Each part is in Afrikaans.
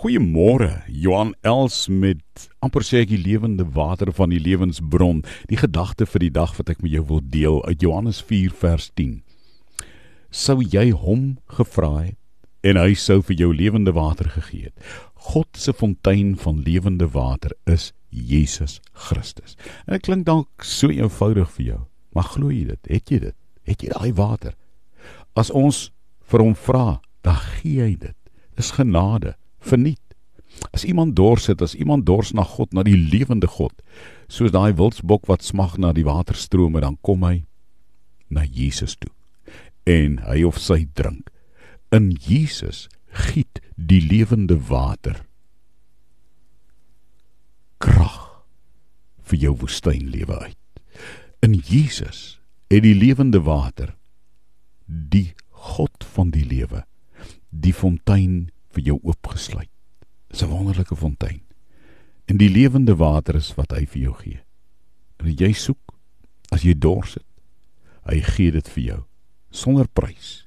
Goeiemôre, Johan Els met amper sê ek die lewende water van die lewensbron. Die gedagte vir die dag wat ek met jou wil deel uit Johannes 4 vers 10. Sou jy hom gevra het en hy sou vir jou lewende water gegee het. God se fontein van lewende water is Jesus Christus. En dit klink dalk so eenvoudig vir jou, maar glo jy dit? Het jy dit? Het jy daai water? As ons vir hom vra, dan gee hy dit. Dis genade verniet. As iemand dors het, as iemand dors na God, na die lewende God, soos daai wildsbok wat smag na die waterstrome, dan kom hy na Jesus toe en hy of sy drink. In Jesus giet die lewende water krag vir jou woestynlewe uit. In Jesus het die lewende water die God van die lewe die fontein vir jou oopgesluit. Dis 'n wonderlike fontein. En die lewende water is wat hy vir jou gee. En as jy soek, as jy dors het, hy gee dit vir jou sonder prys.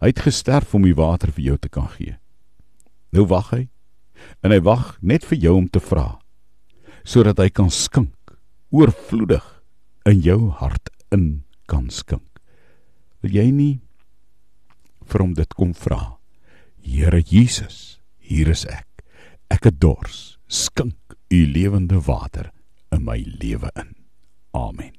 Hy het gesterf om die water vir jou te kan gee. Nou wag hy. En hy wag net vir jou om te vra sodat hy kan skink oorvloedig in jou hart in kan skink. Wil jy nie vir hom dit kom vra? Here Jesus, hier is ek. Ek het dors. Skink u lewende water in my lewe in. Amen.